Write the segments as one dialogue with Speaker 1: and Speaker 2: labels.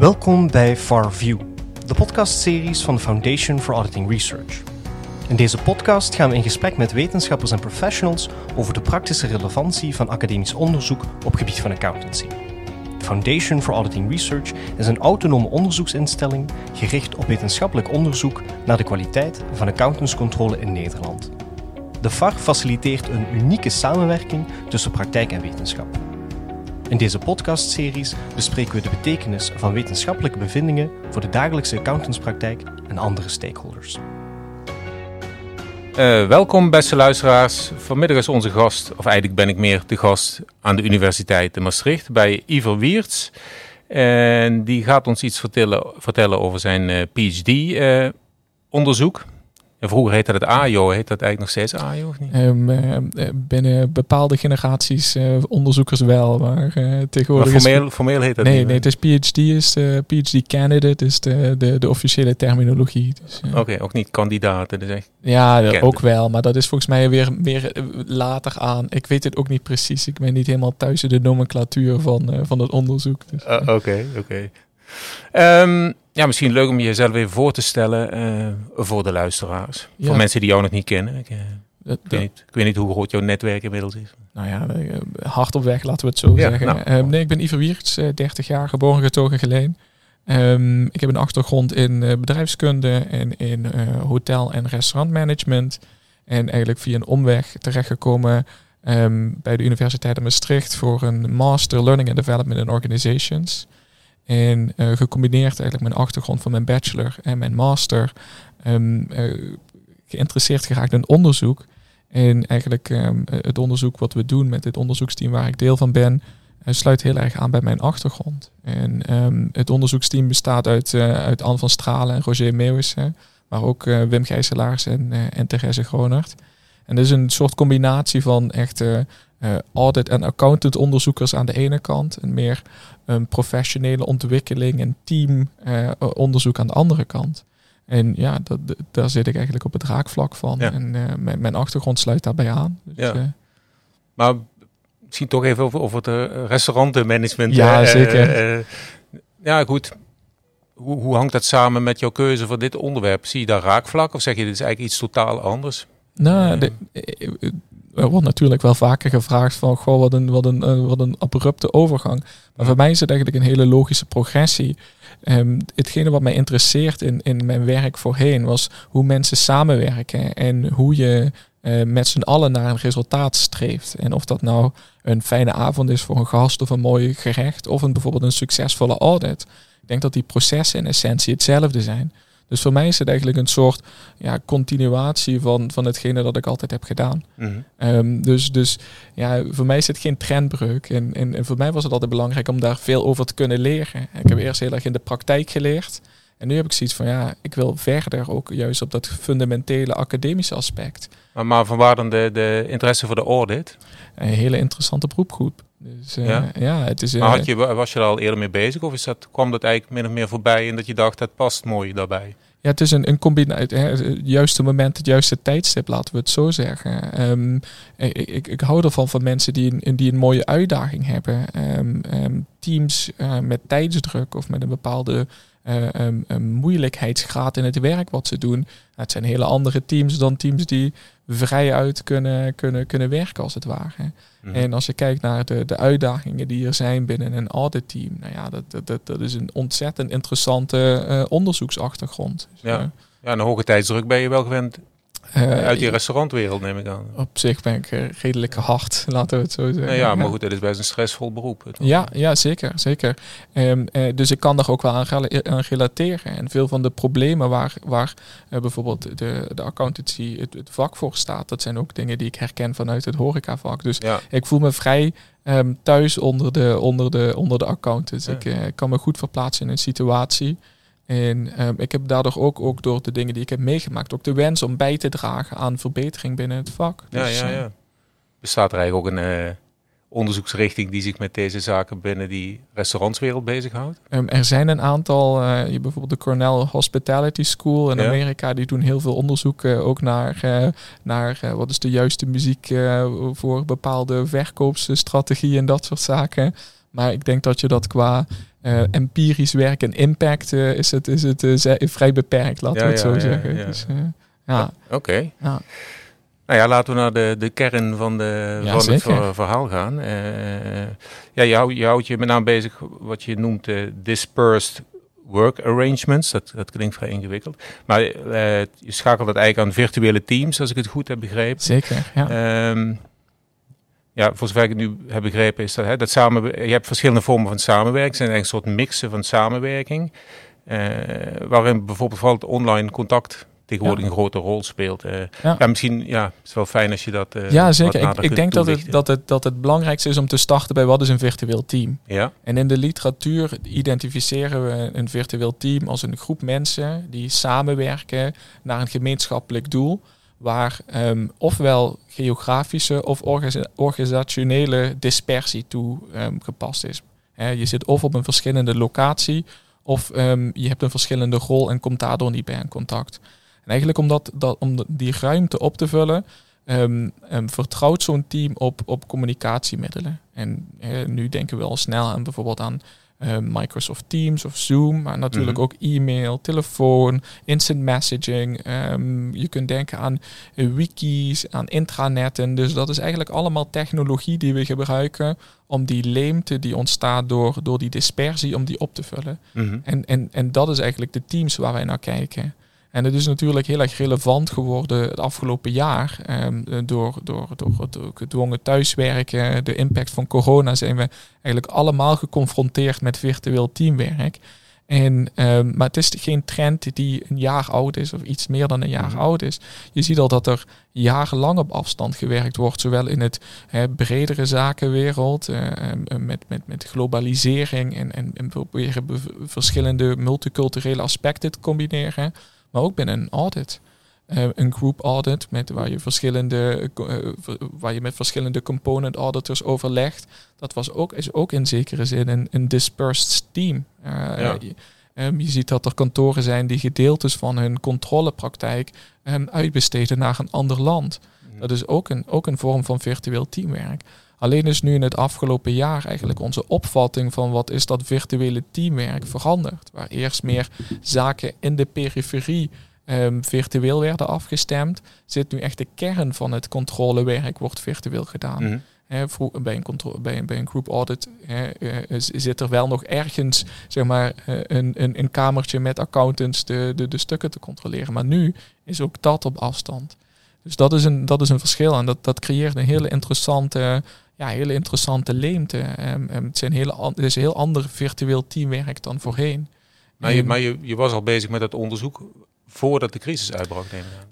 Speaker 1: Welkom bij FarView, de podcastseries van de Foundation for Auditing Research. In deze podcast gaan we in gesprek met wetenschappers en professionals over de praktische relevantie van academisch onderzoek op gebied van accountancy. De Foundation for Auditing Research is een autonome onderzoeksinstelling gericht op wetenschappelijk onderzoek naar de kwaliteit van accountantscontrole in Nederland. De FAR faciliteert een unieke samenwerking tussen praktijk en wetenschap. In deze podcastseries bespreken we de betekenis van wetenschappelijke bevindingen voor de dagelijkse accountantspraktijk en andere stakeholders.
Speaker 2: Uh, welkom beste luisteraars. Vanmiddag is onze gast, of eigenlijk ben ik meer de gast aan de Universiteit in Maastricht bij Iver Wiertz. En die gaat ons iets vertellen, vertellen over zijn uh, PhD-onderzoek. Uh, vroeger heette het AIO, heet dat eigenlijk nog steeds AIO of niet?
Speaker 3: Um, uh, binnen bepaalde generaties uh, onderzoekers wel, maar uh, tegenwoordig...
Speaker 2: Maar formeel, is, formeel heet dat
Speaker 3: nee,
Speaker 2: niet?
Speaker 3: Nee, het is PhD, is de PhD candidate, is de, de, de officiële terminologie. Dus,
Speaker 2: Oké, okay, ook niet kandidaten, dus echt
Speaker 3: Ja, ook wel, maar dat is volgens mij weer, weer later aan. Ik weet het ook niet precies, ik ben niet helemaal thuis in de nomenclatuur van, van het onderzoek.
Speaker 2: Dus, Oké, oké. Okay, okay. um, ja, misschien leuk om jezelf even voor te stellen uh, voor de luisteraars. Ja. Voor mensen die jou nog niet kennen. Ik, uh, dat, ik, weet niet, ik, weet niet, hoe groot jouw netwerk inmiddels is.
Speaker 3: Nou ja, uh, hard op weg, laten we het zo ja, zeggen. Nou, nee, ik ben Iver Wiertz, 30 jaar, geboren getogen geleen. Um, ik heb een achtergrond in bedrijfskunde en in hotel- en restaurantmanagement. En eigenlijk via een omweg terechtgekomen um, bij de Universiteit van Maastricht voor een Master Learning and Development in Organizations. En uh, gecombineerd eigenlijk mijn achtergrond van mijn bachelor en mijn master, um, uh, geïnteresseerd geraakt in onderzoek. En eigenlijk um, het onderzoek wat we doen met dit onderzoeksteam waar ik deel van ben, uh, sluit heel erg aan bij mijn achtergrond. En um, het onderzoeksteam bestaat uit, uit Anne van Stralen en Roger Meeuwissen, maar ook Wim Gijselaars en, en Therese Gronert. En dat is een soort combinatie van echt uh, audit- en accountant onderzoekers aan de ene kant en meer um, professionele ontwikkeling en teamonderzoek uh, aan de andere kant. En ja, dat, daar zit ik eigenlijk op het raakvlak van. Ja. En uh, mijn, mijn, achtergrond sluit daarbij aan. Dus,
Speaker 2: ja. maar misschien toch even over, over het restaurantenmanagement.
Speaker 3: Ja, zeker.
Speaker 2: ja, goed. Hoe, hoe hangt dat samen met jouw keuze voor dit onderwerp? Zie je daar raakvlak of zeg je dit is eigenlijk iets totaal anders?
Speaker 3: Nou, de, er wordt natuurlijk wel vaker gevraagd van, goh, wat een, wat een, uh, wat een abrupte overgang. Maar voor mij is het eigenlijk een hele logische progressie. Um, hetgene wat mij interesseert in, in mijn werk voorheen was hoe mensen samenwerken en hoe je uh, met z'n allen naar een resultaat streeft. En of dat nou een fijne avond is voor een gast of een mooi gerecht of een, bijvoorbeeld een succesvolle audit. Ik denk dat die processen in essentie hetzelfde zijn. Dus voor mij is het eigenlijk een soort ja, continuatie van, van hetgene dat ik altijd heb gedaan. Mm-hmm. Um, dus, dus ja, voor mij is het geen trendbreuk. En, en, en, voor mij was het altijd belangrijk om daar veel over te kunnen leren. Ik heb eerst heel erg in de praktijk geleerd. En nu heb ik zoiets van, ja, ik wil verder ook juist op dat fundamentele academische aspect.
Speaker 2: Maar, maar van waar dan de, de interesse voor de audit?
Speaker 3: Een hele interessante beroepgroep. Dus uh, ja? ja, het is... Uh,
Speaker 2: maar had je, was je er al eerder mee bezig? Of is dat, kwam dat eigenlijk min of meer voorbij en dat je dacht, het past mooi daarbij?
Speaker 3: Ja, het is een, een combinatie. Het juiste moment, het juiste tijdstip, laten we het zo zeggen. Um, ik, ik, ik, hou ervan van mensen die een, die een mooie uitdaging hebben. Um, um, teams uh, met tijdsdruk of met een bepaalde moeilijkheidsgraad in het werk wat ze doen. Het zijn hele andere teams dan teams die vrij uit kunnen, kunnen, kunnen werken, als het ware. Mm. En als je kijkt naar de, de uitdagingen die er zijn binnen een auditteam, nou ja, dat, dat, dat is een ontzettend interessante uh, onderzoeksachtergrond. Dus,
Speaker 2: ja. Uh, ja, een hoge tijdsdruk ben je wel gewend uh, uit die restaurantwereld, neem ik aan.
Speaker 3: Op zich ben ik uh, redelijk hard, laten we het zo zeggen.
Speaker 2: Nou ja, maar goed, het is best een stressvol beroep.
Speaker 3: Toch? Ja, ja, zeker. zeker. Um, uh, dus ik kan daar ook wel aan, aan, relateren. En veel van de problemen waar, waar bijvoorbeeld de, de accountancy het, het, vak voor staat, dat zijn ook dingen die ik herken vanuit het horecavak. Dus ja. ik voel me vrij um, thuis onder de, onder de, onder de accountants. Ja. Ik kan me goed verplaatsen in een situatie. En um, ik heb daardoor ook, ook door de dingen die ik heb meegemaakt, ook de wens om bij te dragen aan verbetering binnen het vak.
Speaker 2: Ja, dus, ja, ja. Bestaat er eigenlijk ook een uh, onderzoeksrichting die zich met deze zaken binnen die restaurantswereld bezighoudt?
Speaker 3: Um, er zijn een aantal, uh, je bijvoorbeeld de Cornell Hospitality School in ja. Amerika, die doen heel veel onderzoek uh, ook naar, uh, naar wat is de juiste muziek voor bepaalde verkoopsstrategieën en dat soort zaken. Maar ik denk dat je dat qua uh, empirisch werk en impact uh, is het, is het uh, vrij beperkt, laten we het zo zeggen. Ja, dus, ja.
Speaker 2: Oké. Ja. Nou ja, laten we naar de, de kern van, de, van het verhaal gaan. ja, je, houdt, je houdt je met name bezig wat je noemt dispersed work arrangements. Dat, dat klinkt vrij ingewikkeld. Maar je schakelt het eigenlijk aan virtuele teams, als ik het goed heb begrepen.
Speaker 3: Zeker, ja. Um,
Speaker 2: ja, voor zover ik het nu heb begrepen, is dat, hè, dat samen, je hebt verschillende vormen van samenwerking. zijn eigenlijk een soort mixen van samenwerking. Uh, waarin bijvoorbeeld vooral het online contact tegenwoordig een grote rol speelt. Uh, ja. misschien ja, het is wel fijn als je dat. Uh,
Speaker 3: ja, zeker. Ik, ik denk dat het, dat, het, dat het belangrijkste is om te starten bij wat is een virtueel team.
Speaker 2: Ja.
Speaker 3: En in de literatuur identificeren we een virtueel team als een groep mensen die samenwerken naar een gemeenschappelijk doel waar um, ofwel geografische of organisationele dispersie toe um, gepast is. je zit of op een verschillende locatie of um, je hebt een verschillende rol en komt daardoor niet bij een contact. En eigenlijk om, dat, dat, om die ruimte op te vullen, vertrouwt zo'n team op, op communicatiemiddelen. En nu denken we al snel aan bijvoorbeeld aan uh, Microsoft Teams of Zoom, maar natuurlijk mhm. ook e-mail, telefoon, instant messaging. Um, je kunt denken aan uh, wikis, aan intranetten. Dus dat is eigenlijk allemaal technologie die we gebruiken om die leemte die ontstaat door, door die dispersie, om die op te vullen. Mhm. en, en, en dat is eigenlijk de teams waar wij naar kijken. En het is natuurlijk heel erg relevant geworden het afgelopen jaar. Um, door, door, door het gedwongen thuiswerken, de impact van corona, zijn we eigenlijk allemaal geconfronteerd met virtueel teamwerk. En, um, maar het is geen trend die een jaar oud is of iets meer dan een jaar mhm. oud is. Je ziet al dat er jarenlang op afstand gewerkt wordt, zowel in het bredere zakenwereld, uh, met, met, met globalisering en, en, en proberen verschillende multiculturele aspecten te combineren maar ook binnen een audit. Uh, een group audit met, waar, je verschillende, uh, waar je met verschillende component auditors overlegt. Dat was ook, is ook in zekere zin een, een dispersed team. Uh, ja. um, je ziet dat er kantoren zijn die gedeeltes van hun controlepraktijk um, uitbesteden naar een ander land. Mhm. Dat is ook een, ook een vorm van virtueel teamwerk. Alleen is nu in het afgelopen jaar eigenlijk onze opvatting van wat is dat virtuele teamwerk veranderd. Waar eerst meer zaken in de periferie um, virtueel werden afgestemd, zit nu echt de kern van het controlewerk wordt virtueel gedaan. Mm bij, een bij, een, bij een group audit uh, zit er wel nog ergens zeg maar, uh, een, een, een kamertje met accountants de, de, de stukken te controleren. Maar nu is ook dat op afstand. Dus dat is een, dat is een verschil en dat, dat creëert een hele interessante ja, hele interessante leemte. Um, het, zijn hele, het is een heel ander virtueel teamwerk dan voorheen.
Speaker 2: Maar, je, maar je, je was al bezig met dat onderzoek voordat de crisis uitbrak,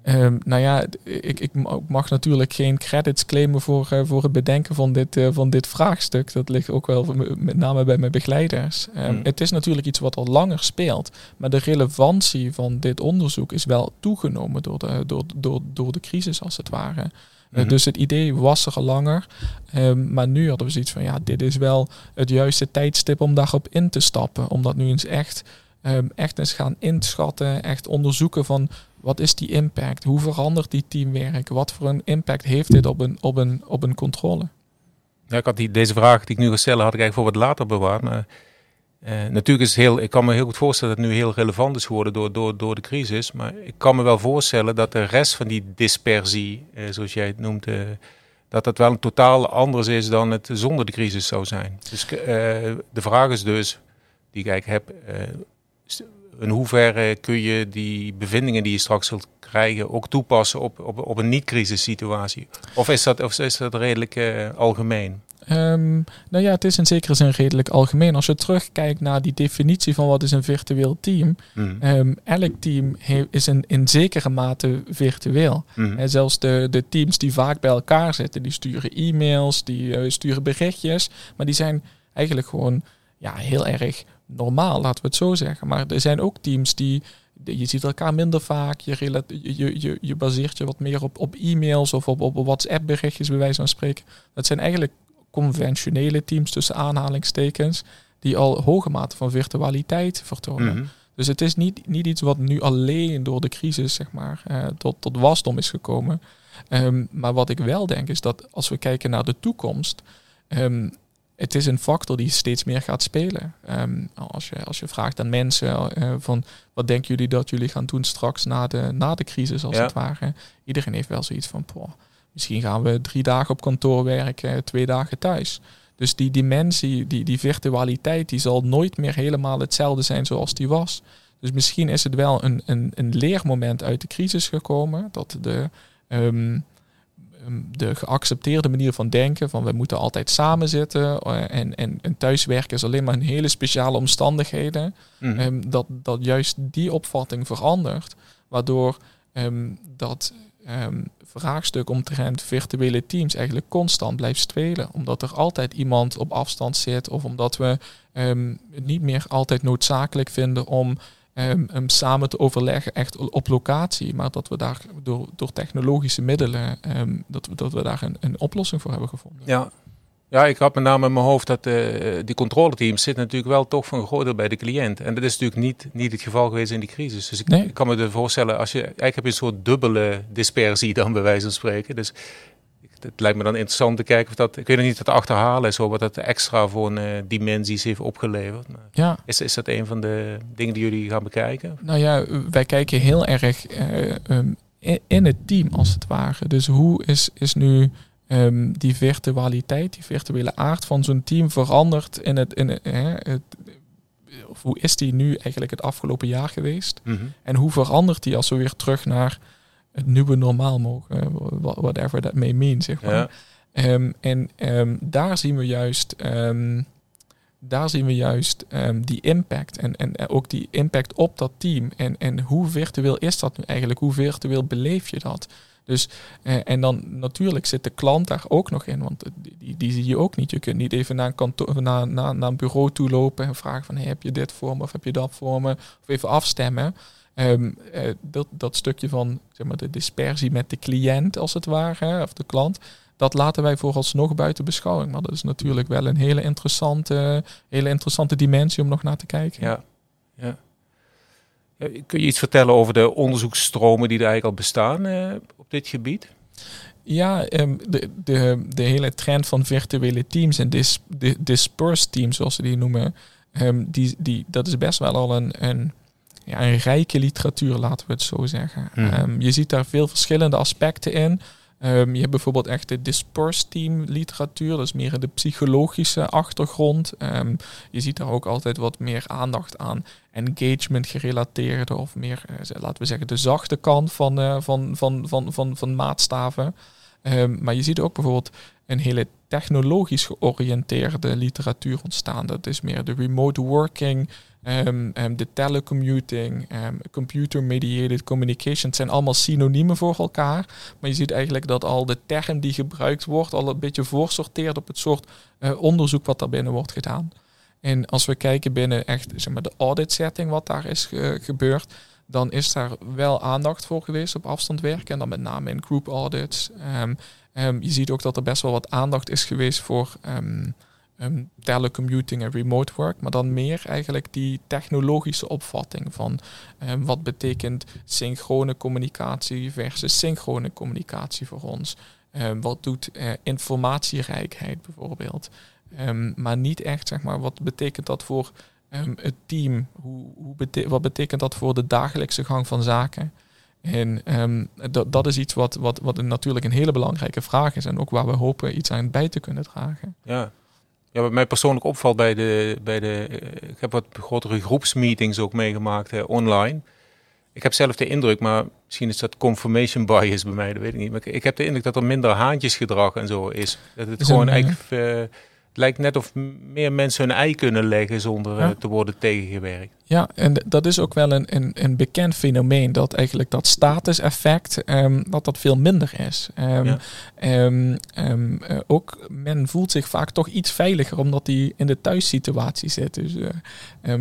Speaker 3: um, nou ja, ik, ik mag natuurlijk geen credits claimen voor, uh, voor het bedenken van dit, uh, van dit vraagstuk. Dat ligt ook wel met name bij mijn begeleiders. Um, Het is natuurlijk iets wat al langer speelt, maar de relevantie van dit onderzoek is wel toegenomen door de, door, door, door de crisis als het ware. Eh, mhm. dus het idee was er al langer. Ehm, maar nu hadden we zoiets van, ja, dit is wel het juiste tijdstip om daarop in te stappen. Om dat nu eens echt, um, echt eens gaan inschatten, echt onderzoeken van wat is die impact? Hoe verandert die teamwerk? Wat voor een impact heeft dit op een, op een, op een controle?
Speaker 2: Ja, ik had die, deze vraag die ik nu ga stellen, had ik eigenlijk voor wat later bewaard. Maar uh, natuurlijk is het heel, ik kan me heel goed voorstellen dat het nu heel relevant is geworden door, door, door de crisis. Maar ik kan me wel voorstellen dat de rest van die dispersie, uh, zoals jij het noemt, uh, dat dat wel een totaal anders is dan het zonder de crisis zou zijn. Dus de vraag is dus, die ik heb, in hoeverre kun je die bevindingen die je straks zult krijgen ook toepassen op, op, op een niet-crisis situatie? Of is dat, of is dat redelijk algemeen?
Speaker 3: Um, nou ja, het is in zekere zin redelijk algemeen. Als je terugkijkt naar die definitie van wat is een virtueel team. Mm. Um, elk team is in, in zekere mate virtueel. Mm. En zelfs de, de teams die vaak bij elkaar zitten, die sturen e-mails, die uh, sturen berichtjes. Maar die zijn eigenlijk gewoon ja, heel erg normaal, laten we het zo zeggen. Maar er zijn ook teams die je ziet elkaar minder vaak. Je, je, je, je baseert je wat meer op, op e-mails of op, op WhatsApp berichtjes, bij wijze van spreken. Dat zijn eigenlijk conventionele teams tussen aanhalingstekens, die al hoge mate van virtualiteit vertonen. Mhm. Dus het is niet, niet iets wat nu alleen door de crisis zeg maar, uh, tot, tot wasdom is gekomen. Um, maar wat ik wel denk is dat als we kijken naar de toekomst, um, het is een factor die steeds meer gaat spelen. Ehm, als, je, als je vraagt aan mensen uh, van wat denken jullie dat jullie gaan doen straks na de, na de crisis als het ware. Iedereen heeft wel zoiets van, poh, misschien gaan we drie dagen op kantoor werken, twee dagen thuis. Dus die dimensie, die, die virtualiteit, die zal nooit meer helemaal hetzelfde zijn zoals die was. Dus misschien is het wel een, een, een leermoment uit de crisis gekomen. Dat de, um, de geaccepteerde manier van denken, van we moeten altijd samen zitten uh, en, en, en thuiswerken is alleen maar in hele speciale omstandigheden, mhm. Ehm, dat, dat juist die opvatting verandert. Waardoor um, dat vraagstuk omtrent virtuele teams eigenlijk constant blijft spelen. Omdat er altijd iemand op afstand zit of omdat we het niet meer altijd noodzakelijk vinden om um, samen te overleggen echt op locatie. Maar dat we daar door, door technologische middelen, ehm, dat, we, dat we daar een, een oplossing voor hebben gevonden.
Speaker 2: Ja, ja, ik had met name in mijn hoofd dat uh, die controleteams zitten natuurlijk wel toch van een groot deel bij de cliënt. En dat is natuurlijk niet, niet het geval geweest in die crisis. Dus ik, ik kan me er voorstellen, als je, eigenlijk heb je een soort dubbele dispersie dan bij wijze van spreken. Dus het lijkt me dan interessant te kijken of dat, ik weet nog niet, dat achterhalen is, wat dat extra voor een uh, dimensies heeft opgeleverd. ja. Is, is dat een van de dingen die jullie gaan bekijken?
Speaker 3: Nou ja, wij kijken heel erg uh, um, in, het team als het ware. Dus hoe is, is nu um, die virtualiteit, die virtuele aard van zo'n team veranderd in het, in het, het of hoe is die nu eigenlijk het afgelopen jaar geweest? Mm -hmm. En hoe verandert die als we weer terug naar het nieuwe normaal mogen, whatever that may mean, zeg maar. Ja. Um, en um, daar zien we juist, um, daar zien we juist die impact en, en ook die impact op dat team. En, en hoe virtueel is dat nu eigenlijk? Hoe virtueel beleef je dat? Dus, uh, en dan natuurlijk zit de klant daar ook nog in, want die, die zie je ook niet. Je kunt niet even naar een, kantoor, naar, naar, naar een bureau toe lopen en vragen van hey, heb je dit voor me of heb je dat voor me? Of even afstemmen. Um, dat, dat stukje van zeg maar, de dispersie met de cliënt, als het ware, of de klant, dat laten wij vooralsnog buiten beschouwing. Maar dat is natuurlijk wel een hele interessante, hele interessante dimensie om nog naar te kijken.
Speaker 2: Ja, ja. Kun je iets vertellen over de onderzoeksstromen die er eigenlijk al bestaan uh, op dit gebied?
Speaker 3: Ja, um, de, de, de hele trend van virtuele teams en dis, dispersed teams, zoals ze die noemen, um, die, die, dat is best wel al een, een ja, een rijke literatuur, laten we het zo zeggen. Hmm. Ehm, je ziet daar veel verschillende aspecten in. Um, je hebt bijvoorbeeld echt de dispersed team literatuur, dat is meer de psychologische achtergrond. Um, je ziet daar ook altijd wat meer aandacht aan engagement gerelateerde of meer, uh, laten we zeggen, de zachte kant van, uh, van, van, van, van, van maatstaven. Um, maar je ziet ook bijvoorbeeld een hele technologisch georiënteerde literatuur ontstaan. Dat is meer de remote working, Um, um, de telecommuting, um, computer-mediated communication, zijn allemaal synoniemen voor elkaar. Maar je ziet eigenlijk dat al de term die gebruikt wordt, al een beetje voorsorteert op het soort uh, onderzoek wat daar binnen wordt gedaan. En als we kijken binnen echt zeg maar, de audit setting, wat daar is gebeurd, dan is daar wel aandacht voor geweest op afstand werken. En dan met name in group audits. je ziet ook dat er best wel wat aandacht is geweest voor um, telecommuting en remote work, maar dan meer eigenlijk die technologische opvatting van um, wat betekent synchrone communicatie versus synchrone communicatie voor ons. Um, wat doet uh, informatierijkheid bijvoorbeeld? maar niet echt, zeg maar, wat betekent dat voor het team? Hoe, hoe wat betekent dat voor de dagelijkse gang van zaken? En dat, dat is iets wat, wat, wat natuurlijk een hele belangrijke vraag is en ook waar we hopen iets aan bij te kunnen dragen.
Speaker 2: Ja, ja, wat mij persoonlijk opvalt bij de, bij de. Eh, ik heb wat grotere groepsmeetings ook meegemaakt online. Ik heb zelf de indruk, maar misschien is dat confirmation bias bij mij, dat weet ik niet. Maar ik heb de indruk dat er minder haantjesgedrag en zo is. Dat het gewoon eigenlijk. Uh, lijkt net of meer mensen hun ei kunnen leggen zonder eh, te worden tegengewerkt.
Speaker 3: Ja, en dat is ook wel een, een, een bekend fenomeen, dat eigenlijk dat statuseffect, um, dat dat veel minder is. Um, ook men voelt zich vaak toch iets veiliger, omdat hij in de thuissituatie zit. Dus uh,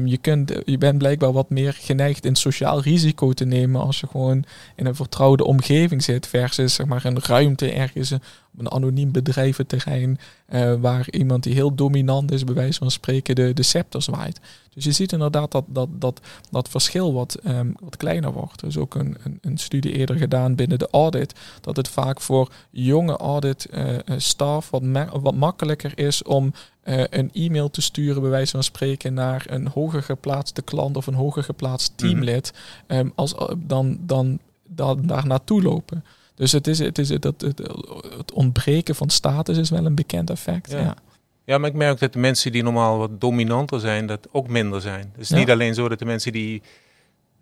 Speaker 3: je, kunt, je bent blijkbaar wat meer geneigd in sociaal risico te nemen als je gewoon in een vertrouwde omgeving zit, versus zeg maar een ruimte ergens op een anoniem bedrijventerrein, uh, waar iemand die heel dominant is, bij wijze van spreken, de, de scepter zwaait. Dus je ziet inderdaad dat, dat, dat, dat verschil wat, ehm, wat kleiner wordt. Er is ook een, een, een, studie eerder gedaan binnen de audit, dat het vaak voor jonge audit uh, staf wat, wat makkelijker is om uh, een e-mail te sturen, bij wijze van spreken, naar een hoger geplaatste klant of een hoger geplaatst mhm. teamlid, um, als, dan, dan, dan daar naartoe lopen. Dus het, is, het, is, het, het, het ontbreken van status is wel een bekend effect. Ja.
Speaker 2: ja. Maar ik merk dat de mensen die normaal wat dominanter zijn, dat ook minder zijn. Het is niet alleen zo dat de mensen die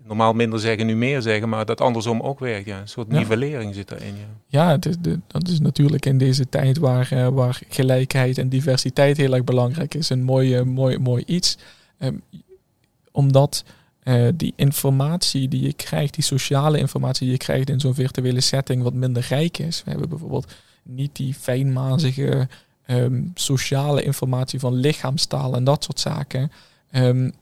Speaker 2: normaal minder zeggen, nu meer zeggen, maar dat andersom ook werkt. Ja. Een soort nivellering zit erin.
Speaker 3: Ja, ja het is de, dat is natuurlijk in deze tijd waar, uh, waar gelijkheid en diversiteit heel erg belangrijk is, een mooi, mooi, mooi iets. Um, omdat uh, die informatie die je krijgt, die sociale informatie die je krijgt in zo'n virtuele setting wat minder rijk is. We hebben bijvoorbeeld niet die fijnmazige um, sociale informatie van lichaamstaal en dat soort zaken. Um,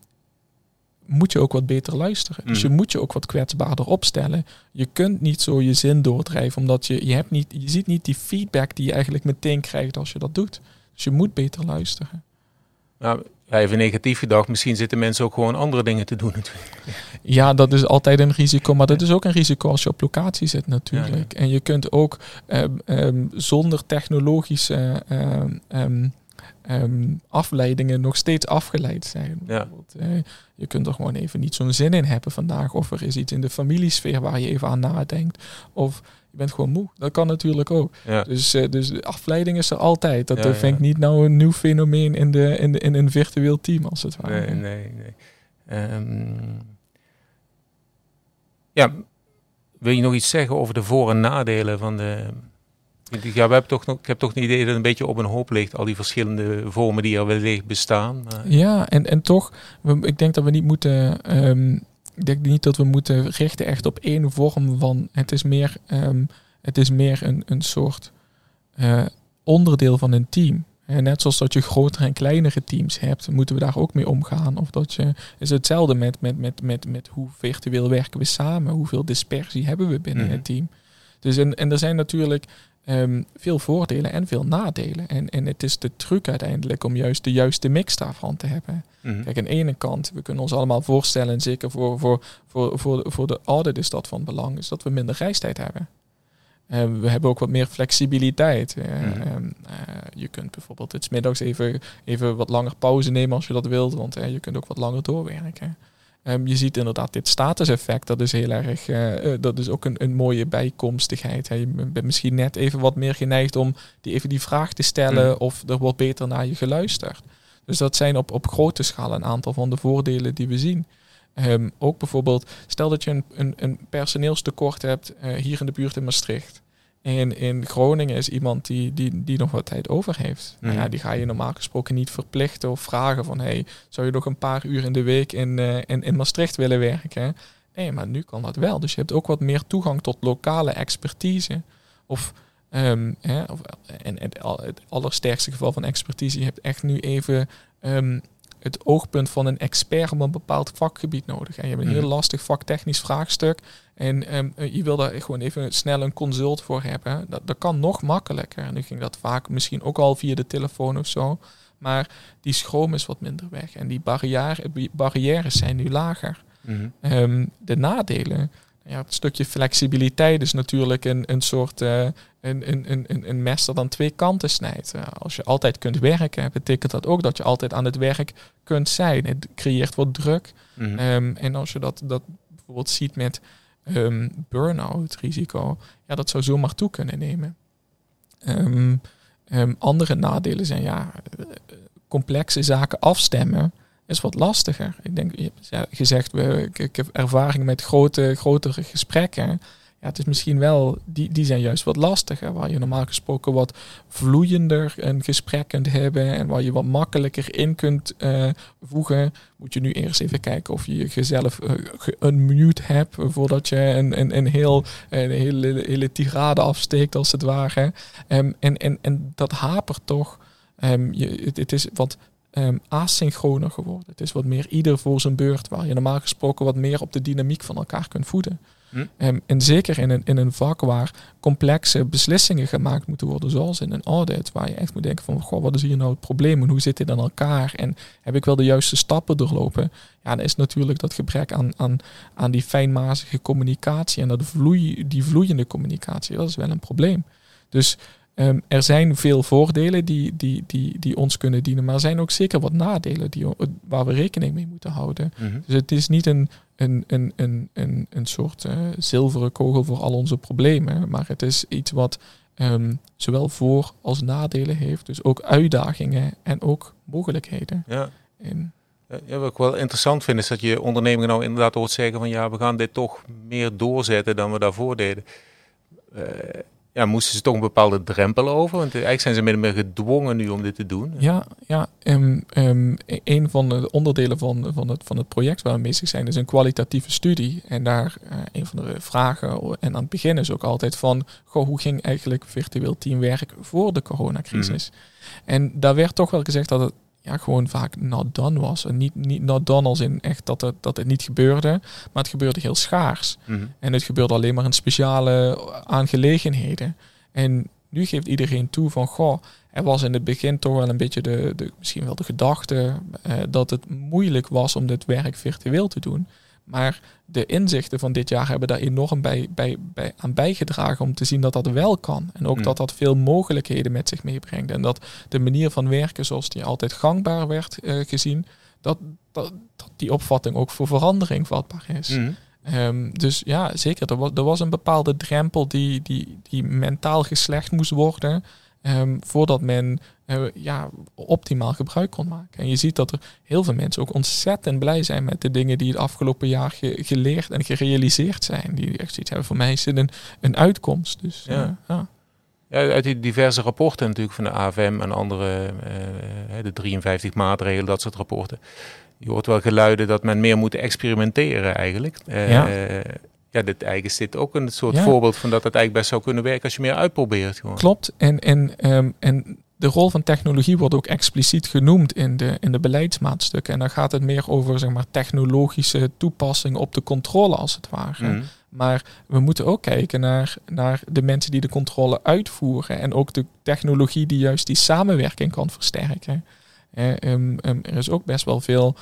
Speaker 3: moet je ook wat beter luisteren. Dus je mm. moet je ook wat kwetsbaarder opstellen. Je kunt niet zo je zin doordrijven, omdat je, je, hebt niet, je ziet niet die feedback die je eigenlijk meteen krijgt als je dat doet. Dus je moet beter luisteren.
Speaker 2: Nou, even negatief gedacht, misschien zitten mensen ook gewoon andere dingen te doen natuurlijk.
Speaker 3: Ja, dat is altijd een risico, maar dat is ook een risico als je op locatie zit natuurlijk. En je kunt ook um, um, zonder technologische um, um, afleidingen nog steeds afgeleid zijn. Uh, je kunt er gewoon even niet zo'n zin in hebben vandaag. Of er is iets in de familiesfeer waar je even aan nadenkt. Of je bent gewoon moe. Dat kan natuurlijk ook. Ja. Dus, uh, dus afleiding is er altijd. Dat ja, vind ik niet nou een nieuw fenomeen in, de, in, de, in een virtueel team als het ware.
Speaker 2: Nee, nee, nee. Um, ja, wil je nog iets zeggen over de voor- en nadelen van de ja, we hebben toch nog, ik heb toch een idee dat het een beetje op een hoop ligt, al die verschillende vormen die er wellicht bestaan.
Speaker 3: Maar... Ja, en, en toch, ik denk dat we niet moeten, um, ik denk niet dat we moeten richten echt op één vorm van, het is meer, um, het is meer een, een soort uh, onderdeel van een team. En net zoals dat je grotere en kleinere teams hebt, moeten we daar ook mee omgaan. Of dat je, is hetzelfde met, met, met, met, met hoe virtueel werken we samen, hoeveel dispersie hebben we binnen mm het team. Dus en, en er zijn natuurlijk um, veel voordelen en veel nadelen. En, en het is de truc uiteindelijk om juist de juiste mix daarvan te hebben. Mhm. Kijk, aan de ene kant, we kunnen ons allemaal voorstellen, en zeker voor, voor, voor, voor, voor de audit is dat van belang, is dat we minder reistijd hebben. Um, we hebben ook wat meer flexibiliteit. Uh, um, uh, je kunt bijvoorbeeld het middags even, even wat langer pauze nemen als je dat wilt, want je kunt ook wat langer doorwerken. Um, je ziet inderdaad dit statuseffect, dat is heel erg, uh, dat is ook een, een mooie bijkomstigheid. Hè. Je bent misschien net even wat meer geneigd om die, even die vraag te stellen mm. of er wordt beter naar je geluisterd. Dus dat zijn op, op grote schaal een aantal van de voordelen die we zien. Um, ook bijvoorbeeld, stel dat je een, een, een personeelstekort hebt uh, hier in de buurt in Maastricht. En in Groningen is iemand die, die, die nog wat tijd over heeft. Nou ja, mhm. die ga je normaal gesproken niet verplichten of vragen van... hey, zou je nog een paar uur in de week in, uh, in, in Maastricht willen werken? Nee, maar nu kan dat wel. Dus je hebt ook wat meer toegang tot lokale expertise. Of, um, hè, of en, en het allersterkste geval van expertise... je hebt echt nu even um, het oogpunt van een expert op een bepaald vakgebied nodig. En je hebt een heel mhm. lastig vaktechnisch vraagstuk. En um, je wil daar gewoon even snel een consult voor hebben. Dat, dat kan nog makkelijker. En nu ging dat vaak misschien ook al via de telefoon of zo. Maar die schroom is wat minder weg. En die barrière, barrières zijn nu lager. Mhm. Ehm, de nadelen, ja, het stukje flexibiliteit is natuurlijk een, een soort uh, een, een, een, een mes dat aan twee kanten snijdt. Uh, als je altijd kunt werken, betekent dat ook dat je altijd aan het werk kunt zijn. Het creëert wat druk. Mhm. Ehm, en als je dat, dat bijvoorbeeld ziet met um, burn-out risico, ja, dat zou zomaar toe kunnen nemen. Um, andere nadelen zijn ja, complexe zaken afstemmen is wat lastiger. Ik denk, je hebt gezegd, ik, heb ervaring met grote, grotere gesprekken. Het is misschien wel, die, die zijn juist wat lastiger. Waar je normaal gesproken wat vloeiender een gesprek kunt hebben. En waar je wat makkelijker in kunt uh, voegen. Moet je nu eerst even kijken of je jezelf uh, hebt. Voordat je een, een, een, heel, een hele, hele tirade afsteekt als het ware. Um, en, en, en dat hapert toch. Um, je, het, is wat um, asynchroner geworden. Het is wat meer ieder voor zijn beurt, waar je normaal gesproken wat meer op de dynamiek van elkaar kunt voeden. Hm. Ehm, en zeker in een, in een vak waar complexe beslissingen gemaakt moeten worden, zoals in een audit, waar je echt moet denken van, goh, wat is hier nou het probleem en hoe zit dit aan elkaar en heb ik wel de juiste stappen doorlopen? Ja, dan is natuurlijk dat gebrek aan, aan, aan die fijnmazige communicatie en dat vloei, die vloeiende communicatie, dat is wel een probleem. Dus Ehm, er zijn veel voordelen die, die, die, die ons kunnen dienen, maar er zijn ook zeker wat nadelen die, waar we rekening mee moeten houden. Mhm. Dus het is niet een, een, een, een, een, een soort uh, zilveren kogel voor al onze problemen, maar het is iets wat um, zowel voor- als nadelen heeft. Dus ook uitdagingen en ook mogelijkheden.
Speaker 2: Ja. Ja, wat ik wel interessant vind is dat je ondernemingen nou inderdaad hoort zeggen van ja, we gaan dit toch meer doorzetten dan we daarvoor deden. Uh, ja, moesten ze toch een bepaalde drempel over? Want eigenlijk zijn ze of meer gedwongen nu om dit te doen.
Speaker 3: Ja, ja um, um, een van de onderdelen van, van, het, van het project waar we bezig zijn is een kwalitatieve studie. En daar uh, een van de vragen en aan het begin is ook altijd van, goh, hoe ging eigenlijk virtueel teamwerk voor de coronacrisis? Mm. En daar werd toch wel gezegd dat het ja, gewoon vaak not done was. En niet, niet not done als in echt dat het, dat het niet gebeurde, maar het gebeurde heel schaars. Mhm. En het gebeurde alleen maar in speciale aangelegenheden. En nu geeft iedereen toe van, goh, er was in het begin toch wel een beetje de, de misschien wel de gedachte eh, dat het moeilijk was om dit werk virtueel te doen. Maar de inzichten van dit jaar hebben daar enorm bij, bij, bij, aan bijgedragen om te zien dat dat wel kan. En ook mm. dat dat veel mogelijkheden met zich meebrengt. En dat de manier van werken zoals die altijd gangbaar werd uh, gezien, dat, dat, dat, die opvatting ook voor verandering vatbaar is. Mm. Um, dus ja, zeker. Er was, er was een bepaalde drempel die, die, die mentaal geslecht moest worden. Um, voordat men ja, optimaal gebruik kon maken. En je ziet dat er heel veel mensen ook ontzettend blij zijn met de dingen die het afgelopen jaar ge geleerd en gerealiseerd zijn. Die echt zoiets hebben. Voor mij is het een, een uitkomst. Dus, ja. Uh, ja.
Speaker 2: Ja, uit die diverse rapporten natuurlijk van de AFM en andere, uh, de 53 maatregelen, dat soort rapporten. Je hoort wel geluiden dat men meer moet experimenteren eigenlijk. Uh, ja ja, dit eigenlijk is dit ook een soort voorbeeld van dat het eigenlijk best zou kunnen werken als je meer uitprobeert. Gewoon.
Speaker 3: Klopt. En, en, um, en de rol van technologie wordt ook expliciet genoemd in de, in de beleidsmaatstukken. En dan gaat het meer over zeg maar, technologische toepassing op de controle als het ware. Mhm. Maar we moeten ook kijken naar, naar de mensen die de controle uitvoeren. En ook de technologie die juist die samenwerking kan versterken. Eh, um, um, er is ook best wel veel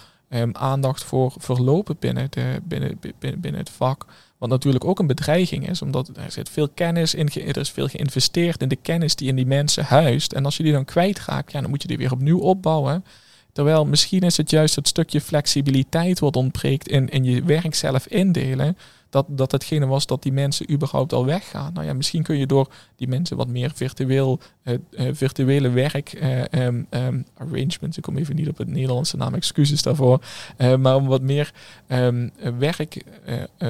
Speaker 3: aandacht voor verlopen binnen, de, binnen, binnen, binnen het vak. Wat natuurlijk ook een bedreiging is, omdat er zit veel kennis in, er is veel geïnvesteerd in de kennis die in die mensen huist. En als je die dan kwijtraakt, ja, dan moet je die weer opnieuw opbouwen. Terwijl misschien is het juist het stukje flexibiliteit wat ontbreekt in, in je werk zelf indelen dat, dat hetgene was dat die mensen überhaupt al weggaan. Nou ja, misschien kun je door die mensen wat meer virtueel, uh, virtuele werk uh, um, um, arrangements, ik kom even niet op het Nederlandse naam, excuses daarvoor, maar om wat meer um, werk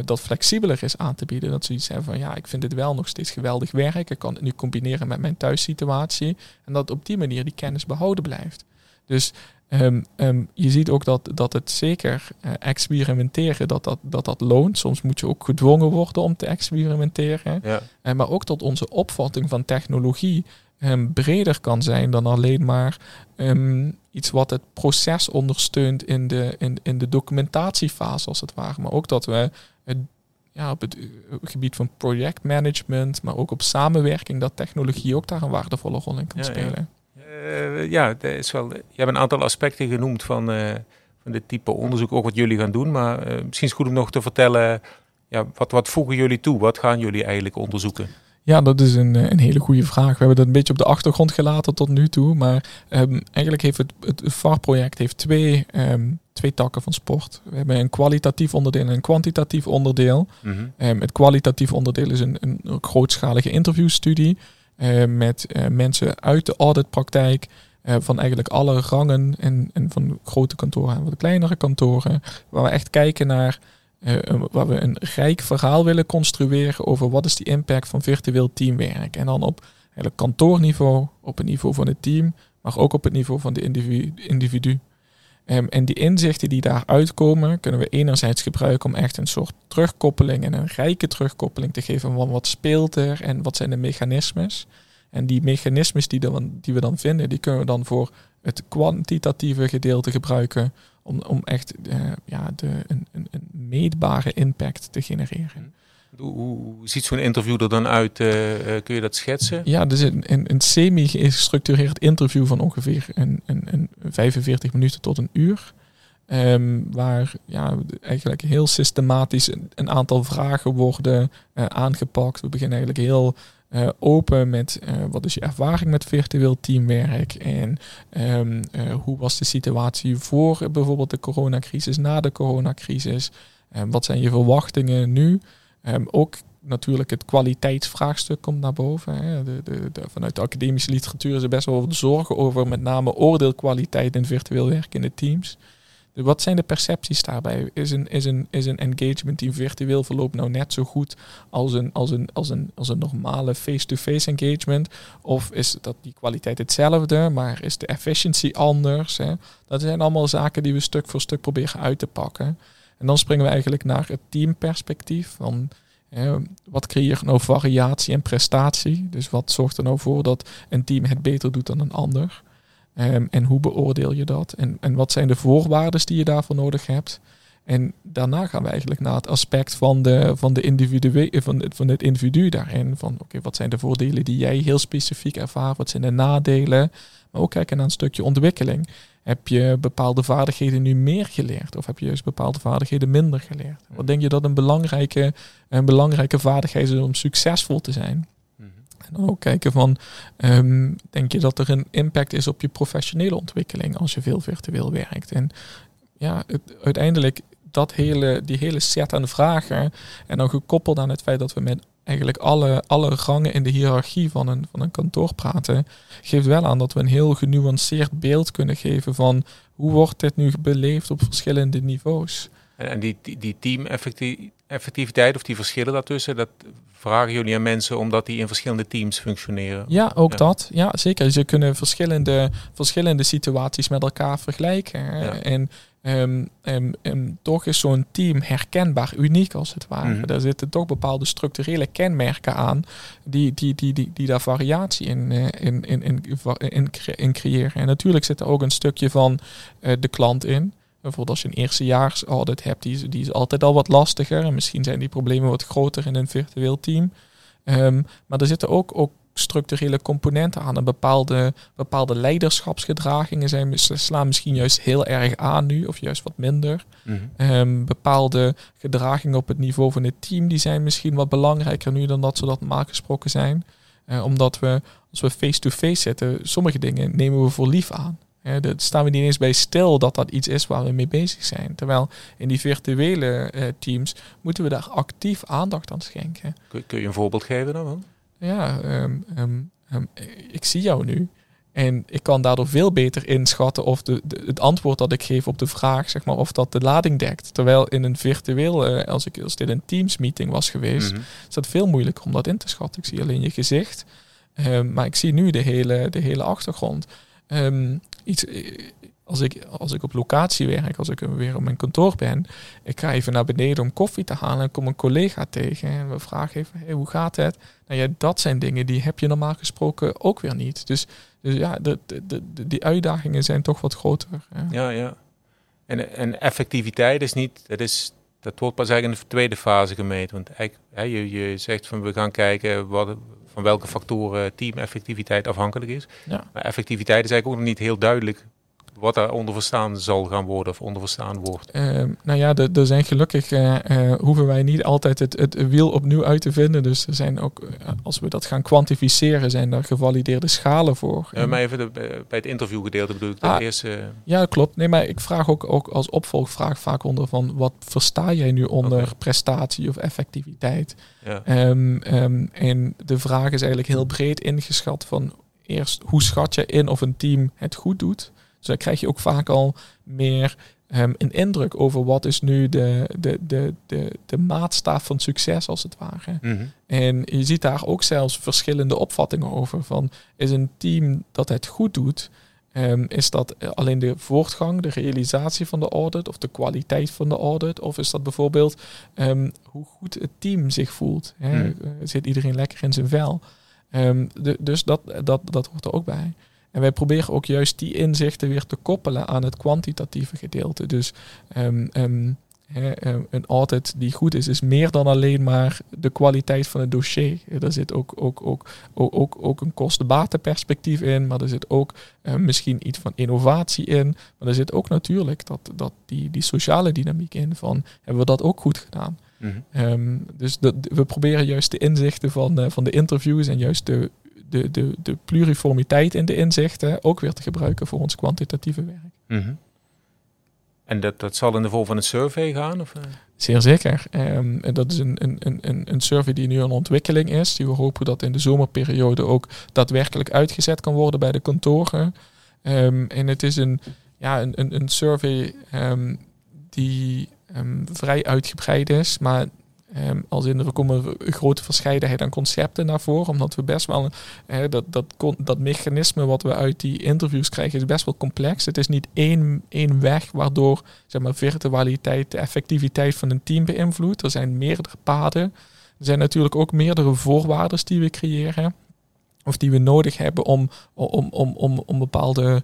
Speaker 3: dat flexibeler is aan te bieden. Dat ze iets hebben van ja, ik vind dit wel nog steeds geweldig werk, ik kan het nu combineren met mijn thuissituatie en dat op die manier die kennis behouden blijft. Dus Um, um, je ziet ook dat, dat het zeker uh, experimenteren, dat dat, dat dat loont. Soms moet je ook gedwongen worden om te experimenteren. Ja. Uh, maar ook dat onze opvatting van technologie um, breder kan zijn dan alleen maar iets wat het proces ondersteunt in de, in, in de documentatiefase als het ware. Maar ook dat we ja, op het gebied van projectmanagement, maar ook op samenwerking, dat technologie ook daar een waardevolle rol in kan spelen. Ja.
Speaker 2: Uh, ja, er is wel, je hebt een aantal aspecten genoemd van, uh, van dit type onderzoek, ook wat jullie gaan doen. Maar uh, misschien is het goed om nog te vertellen, ja, wat, wat voegen jullie toe? Wat gaan jullie eigenlijk onderzoeken?
Speaker 3: Ja, dat is een, een hele goede vraag. We hebben dat een beetje op de achtergrond gelaten tot nu toe. Maar um, eigenlijk heeft het, het VAR-project heeft twee, um, twee takken van sport. We hebben een kwalitatief onderdeel en een kwantitatief onderdeel. Mm -hmm. um, het kwalitatief onderdeel is een, een grootschalige interviewstudie. Uh, met uh, mensen uit de auditpraktijk. Uh, van eigenlijk alle rangen en, en van grote kantoren en wat kleinere kantoren. Waar we echt kijken naar waar we een rijk verhaal willen construeren over wat is die impact van virtueel teamwerk. En dan op eigenlijk kantoorniveau, op het niveau van het team, maar ook op het niveau van de individu. individu. Um, en die inzichten die daar uitkomen, kunnen we enerzijds gebruiken om echt een soort terugkoppeling en een rijke terugkoppeling te geven van wat speelt er en wat zijn de mechanismes. En die mechanismes die, die we dan vinden, die kunnen we dan voor het kwantitatieve gedeelte gebruiken om, om echt uh, ja, de, een, een, een, meetbare impact te genereren.
Speaker 2: Hoe, ziet zo'n interview er dan uit? Eh, eh, kun je dat schetsen?
Speaker 3: Ja, dus een, een, een semi-gestructureerd interview van ongeveer een, een, een 45 minuten tot een uur. Um, waar ja, eigenlijk heel systematisch een, aantal vragen worden uh, aangepakt. We beginnen eigenlijk heel open met wat is je ervaring met virtueel teamwerk en um, hoe was de situatie voor bijvoorbeeld de coronacrisis, na de coronacrisis. Um, wat zijn je verwachtingen nu? Um, ook natuurlijk het kwaliteitsvraagstuk komt naar boven. Hè. De, de, vanuit de academische literatuur is er best wel wat zorgen over met name oordeelkwaliteit in virtueel werk in de teams. Dus wat zijn de percepties daarbij? Is een, is een, is een engagement die virtueel verloopt nou net zo goed als een, als een, als een, als een normale face-to-face engagement? Of is dat die kwaliteit hetzelfde, maar is de efficiency anders? Hè? Dat zijn allemaal zaken die we stuk voor stuk proberen uit te pakken. En dan springen we eigenlijk naar het teamperspectief. Van, wat creëert nou variatie en prestatie? Dus wat zorgt er nou voor dat een team het beter doet dan een ander? Um, en hoe beoordeel je dat? En, en wat zijn de voorwaarden die je daarvoor nodig hebt? En daarna gaan we eigenlijk naar het aspect van, de, van, de individu, van, van het individu daarin. Van oké, wat zijn de voordelen die jij heel specifiek ervaart? Wat zijn de nadelen? Maar ook kijken naar een stukje ontwikkeling. Heb je bepaalde vaardigheden nu meer geleerd? Of heb je juist bepaalde vaardigheden minder geleerd? Wat denk je dat een belangrijke, een belangrijke vaardigheid is om succesvol te zijn? En dan ook kijken van, um, denk je dat er een impact is op je professionele ontwikkeling als je veel virtueel werkt? En ja, het, uiteindelijk dat hele, die hele set aan vragen en dan gekoppeld aan het feit dat we met eigenlijk alle, alle rangen in de hiërarchie van een, van een kantoor praten, geeft wel aan dat we een heel genuanceerd beeld kunnen geven van hoe wordt dit nu beleefd op verschillende niveaus.
Speaker 2: En die, die, die team-effectiviteit of die verschillen daartussen, dat vragen jullie aan mensen omdat die in verschillende teams functioneren?
Speaker 3: Ja, ook dat. Ja, zeker. Ze kunnen verschillende, verschillende situaties met elkaar vergelijken. En um, um, um, toch is zo'n team herkenbaar, uniek als het ware. Mm Daar zitten toch bepaalde structurele kenmerken aan die, die, die, die, die daar variatie in, uh, in, in, in, in, in, creëren. En natuurlijk zit er ook een stukje van uh, de klant in. Bijvoorbeeld als je een eerstejaars audit hebt, die is, die is altijd al wat lastiger. En misschien zijn die problemen wat groter in een virtueel team. Maar er zitten ook, ook structurele componenten aan. En bepaalde, bepaalde leiderschapsgedragingen zijn, slaan misschien juist heel erg aan nu, of juist wat minder. Mm -hmm. bepaalde gedragingen op het niveau van het team, die zijn misschien wat belangrijker nu dan dat ze dat normaal gesproken zijn. Uh, omdat we, als we face-to-face -face zitten, sommige dingen nemen we voor lief aan. Ja, daar staan we niet eens bij stil dat dat iets is waar we mee bezig zijn. Terwijl in die virtuele uh, teams moeten we daar actief aandacht aan schenken.
Speaker 2: Kun, kun je een voorbeeld geven dan?
Speaker 3: Ja, um, um, um, ik zie jou nu. En ik kan daardoor veel beter inschatten of de, de, het antwoord dat ik geef op de vraag, zeg maar, of dat de lading dekt. Terwijl in een virtueel, uh, als, ik, als dit een Teams meeting was geweest, mm is het veel moeilijker om dat in te schatten. Ik zie alleen je gezicht. maar ik zie nu de hele, de hele achtergrond. Um, iets, als ik, als ik op locatie werk, als ik weer op mijn kantoor ben, ik ga even naar beneden om koffie te halen en kom een collega tegen en we vragen even, hey, hoe gaat het? Nou ja, dat zijn dingen die heb je normaal gesproken ook weer niet. Dus, dus ja, de, de, de, die uitdagingen zijn toch wat groter.
Speaker 2: Ja, ja. ja. En, en effectiviteit is niet, dat is dat wordt pas eigenlijk in de tweede fase gemeten. Want eigenlijk, hè, je, je zegt van we gaan kijken wat, van welke factoren teameffectiviteit afhankelijk is. Ja. Maar effectiviteit is eigenlijk ook nog niet heel duidelijk wat daar onder verstaan zal gaan worden of onder verstaan wordt?
Speaker 3: Uh, nou ja, er zijn gelukkig uh, uh, hoeven wij niet altijd het, het wiel opnieuw uit te vinden. Dus er zijn ook, als we dat gaan kwantificeren, zijn er gevalideerde schalen voor.
Speaker 2: Maar even de, bij het interviewgedeelte bedoel ik de ah, eerste.
Speaker 3: Ja, klopt. Nee, maar ik vraag ook, ook als opvolgvraag vaak onder van wat versta jij nu onder prestatie of effectiviteit? Ja. Um, um, en de vraag is eigenlijk heel breed ingeschat van eerst hoe schat je in of een team het goed doet? Dus dan krijg je ook vaak al meer um, een indruk over wat is nu de, de, de, de, de maatstaaf van succes als het ware. Mhm. En je ziet daar ook zelfs verschillende opvattingen over. Van is een team dat het goed doet, um, is dat alleen de voortgang, de realisatie van de audit of de kwaliteit van de audit? Of is dat bijvoorbeeld um, hoe goed het team zich voelt? Hè? Mhm. Zit iedereen lekker in zijn vel? De, dus dat, dat, dat hoort er ook bij. En wij proberen ook juist die inzichten weer te koppelen aan het kwantitatieve gedeelte. Dus um, um, een audit die goed is, is meer dan alleen maar de kwaliteit van het dossier. Er zit ook, ook, ook, ook, ook, ook een kostenbatenperspectief in, maar er zit ook misschien iets van innovatie in. Maar er zit ook natuurlijk dat, dat die, die sociale dynamiek in van hebben we dat ook goed gedaan. Mhm. Ehm, dus dat, we proberen juist de inzichten van, uh, van de interviews en juist de, de, de, de pluriformiteit in de inzichten ook weer te gebruiken voor ons kwantitatieve werk.
Speaker 2: Mhm. En dat, dat zal in de vorm van een survey gaan? Of? Eh?
Speaker 3: Zeer zeker. Um, dat is een, een, een, een survey die nu een ontwikkeling is. Die we hopen dat in de zomerperiode ook daadwerkelijk uitgezet kan worden bij de kantoren. Um, en het is een, ja, een, een, een survey um, die vrij uitgebreid is. Maar um, als in er komen een grote verscheidenheid aan concepten naar voren. Omdat we best wel dat, dat, dat mechanisme wat we uit die interviews krijgen is best wel complex. Het is niet één, één weg waardoor zeg maar, virtualiteit de effectiviteit van een team beïnvloedt. Er zijn meerdere paden. Er zijn natuurlijk ook meerdere voorwaarden die we creëren. Of die we nodig hebben om, om, om, om, om bepaalde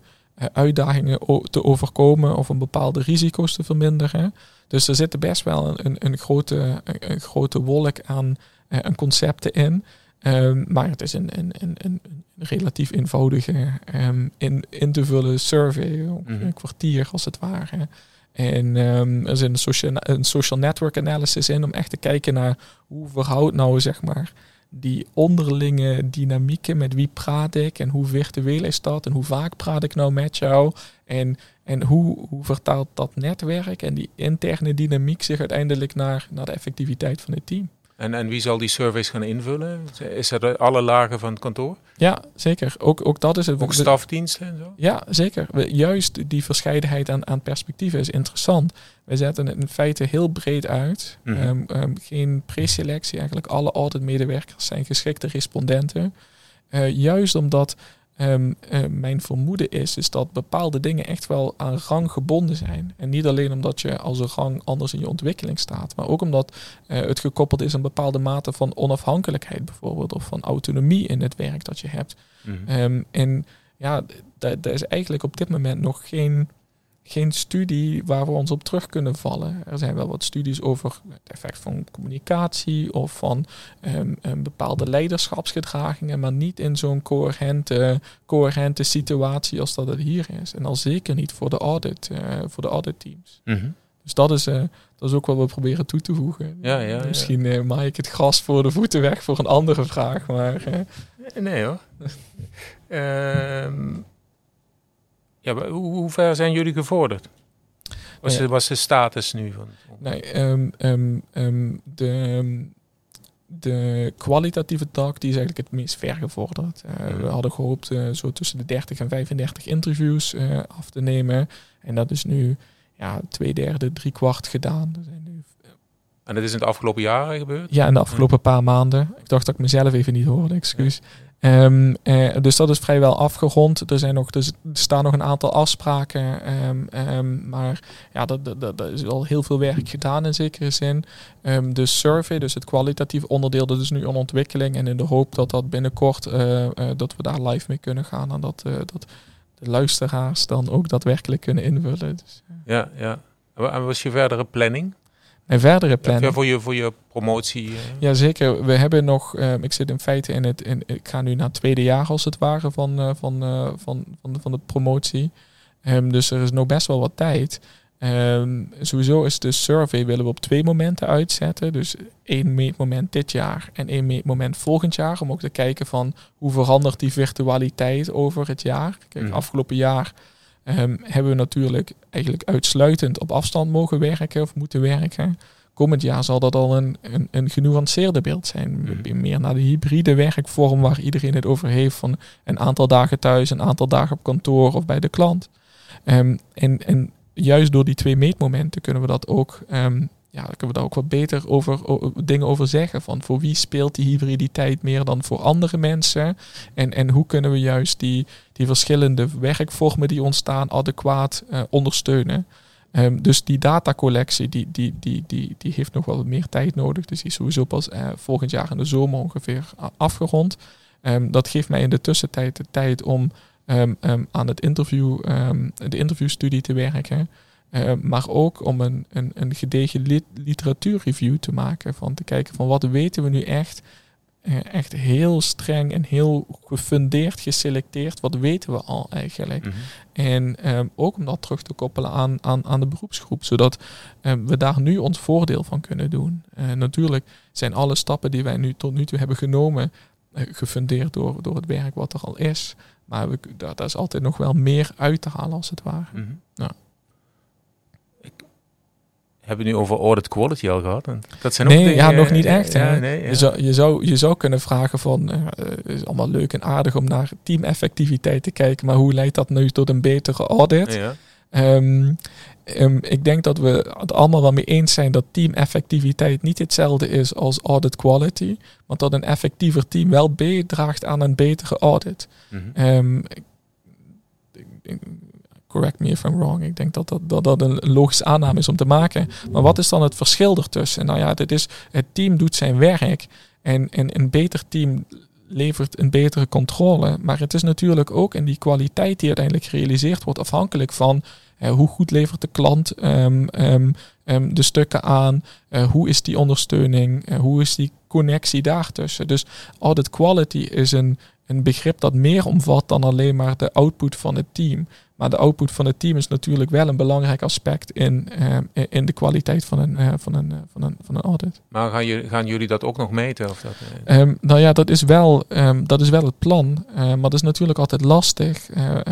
Speaker 3: uitdagingen te overkomen of een bepaalde risico's te verminderen. Dus er zit best wel een, een, grote, een, grote wolk aan, uh, concepten in. Um, maar het is een, een, een, een relatief eenvoudige um, in, in te vullen survey, mm een kwartier als het ware. En um, er zit een social, een social network analysis in om echt te kijken naar hoe verhoudt nou zeg maar die onderlinge dynamieken met wie praat ik en hoe virtueel is dat en hoe vaak praat ik nou met jou en, en hoe, hoe vertaalt dat netwerk en die interne dynamiek zich uiteindelijk naar, naar de effectiviteit van het team.
Speaker 2: En, en wie zal die surveys gaan invullen? Is er alle lagen van het kantoor?
Speaker 3: Ja, zeker. Ook, ook dat is het.
Speaker 2: Ook stafdiensten en zo?
Speaker 3: Ja, zeker. Juist die verscheidenheid aan, aan perspectieven is interessant. We zetten het in feite heel breed uit. Mm -hmm. um, geen preselectie, eigenlijk alle auditmedewerkers zijn geschikte respondenten. Uh, juist omdat Um, mijn vermoeden is, is dat bepaalde dingen echt wel aan rang gebonden zijn. En niet alleen omdat je als een rang anders in je ontwikkeling staat, maar ook omdat uh, het gekoppeld is aan bepaalde mate van onafhankelijkheid bijvoorbeeld, of van autonomie in het werk dat je hebt. Mm um, en ja, daar is eigenlijk op dit moment nog geen geen studie waar we ons op terug kunnen vallen. Er zijn wel wat studies over het effect van communicatie of van um, um, bepaalde leiderschapsgedragingen, maar niet in zo'n coherente, coherente situatie als dat het hier is. En al zeker niet voor de audit, uh, voor de auditteams. Mm Dus dat is, uh, dat is ook wat we proberen toe te voegen.
Speaker 2: Ja, ja,
Speaker 3: Misschien uh, maak ik het gras voor de voeten weg voor een andere vraag, maar...
Speaker 2: nee hoor. Ehm, ja, hoe, hoe ver zijn jullie gevorderd? Wat is, was de status nu van?
Speaker 3: Nee, um, um, um, de, de kwalitatieve tak die is eigenlijk het meest ver gevorderd. Uh, We hadden gehoopt uh, zo tussen de 30 en 35 interviews uh, af te nemen. En dat is nu ja, twee derde, drie kwart gedaan. Er zijn nu
Speaker 2: en dat is in de afgelopen jaren gebeurd?
Speaker 3: Ja, in de afgelopen paar maanden. Ik dacht dat ik mezelf even niet hoorde, excuus. Um, dus dat is vrijwel afgerond. Er, zijn nog, dus, er staan nog een aantal afspraken. Um, um, maar ja, dat, dat, dat, is al heel veel werk gedaan in zekere zin. de survey, dus het kwalitatieve onderdeel, dat is nu een ontwikkeling. En in de hoop dat dat binnenkort, uh, uh, dat we daar live mee kunnen gaan. En dat, dat de luisteraars dan ook daadwerkelijk kunnen invullen. Dus,
Speaker 2: ja, ja. En wat was je verdere planning?
Speaker 3: En verdere plannen.
Speaker 2: voor, je, voor je promotie? Uh...
Speaker 3: Jazeker. We hebben nog, uh, ik zit in feite in het, in, ik ga nu naar het tweede jaar als het ware van, uh, van, van, van, de, van de promotie. Um, dus er is nog best wel wat tijd. Um, sowieso is de survey willen we op twee momenten uitzetten. Dus één meetmoment dit jaar en één meetmoment volgend jaar. Om ook te kijken van hoe verandert die virtualiteit over het jaar. Kijk, mm. afgelopen jaar um, hebben we natuurlijk eigenlijk uitsluitend op afstand mogen werken of moeten werken. Komend jaar zal dat al een, een, een genuanceerde beeld zijn. Mm. Meer naar de hybride werkvorm waar iedereen het over heeft van een aantal dagen thuis, een aantal dagen op kantoor of bij de klant. Um, en, en juist door die twee meetmomenten kunnen we dat ook um, ja, dan kunnen we daar ook wat beter over, dingen over zeggen. Van voor wie speelt die hybriditeit meer dan voor andere mensen? En, en hoe kunnen we juist die, die verschillende werkvormen die ontstaan adequaat uh, ondersteunen? Um, dus die datacollectie die, die, die, die, die heeft nog wel meer tijd nodig. Dus die is sowieso pas uh, volgend jaar in de zomer ongeveer afgerond. Um, dat geeft mij in de tussentijd de tijd om um, aan het interview, de interviewstudie te werken. Maar ook om een, een, een gedegen literatuurreview te maken. Van te kijken van wat weten we nu echt eh, echt heel streng en heel gefundeerd geselecteerd. Wat weten we al eigenlijk? Mhm. En um, ook om dat terug te koppelen aan, aan, aan de beroepsgroep, zodat um, we daar nu ons voordeel van kunnen doen. Uh, natuurlijk zijn alle stappen die wij nu tot nu toe hebben genomen gefundeerd door, door het werk wat er al is. Maar we, daar, daar is altijd nog wel meer uit te halen als het ware. Mm ja
Speaker 2: hebben we nu over audit quality al gehad?
Speaker 3: Dat zijn nee, ja, nog niet echt. Ja, nee, ja. Je, zou, je, zou, je zou kunnen vragen van, uh, het is allemaal leuk en aardig om naar teameffectiviteit te kijken, maar hoe leidt dat nu tot een betere audit? Ja. Um, um, ik denk dat we het allemaal wel mee eens zijn dat teameffectiviteit niet hetzelfde is als audit quality, maar dat een effectiever team wel bijdraagt aan een betere audit. Mm -hmm. um, ik, correct me if I'm wrong. Ik denk dat dat, dat dat een logische aanname is om te maken. Maar wat is dan het verschil ertussen? Nou ja, dit is, het team doet zijn werk en, en een beter team levert een betere controle. Maar het is natuurlijk ook in die kwaliteit die uiteindelijk gerealiseerd wordt afhankelijk van uh, hoe goed levert de klant um, um, um, de stukken aan, uh, hoe is die ondersteuning, uh, hoe is die connectie daartussen. Dus audit quality is een, een begrip dat meer omvat dan alleen maar de output van het team. Maar de output van het team is natuurlijk wel een belangrijk aspect in, uh, in de kwaliteit van een, uh, van, een, uh, van, een, van een audit.
Speaker 2: Maar gaan jullie, gaan jullie dat ook nog meten? Of dat,
Speaker 3: um, nou ja, dat is wel, um, dat is wel het plan. maar dat is natuurlijk altijd lastig.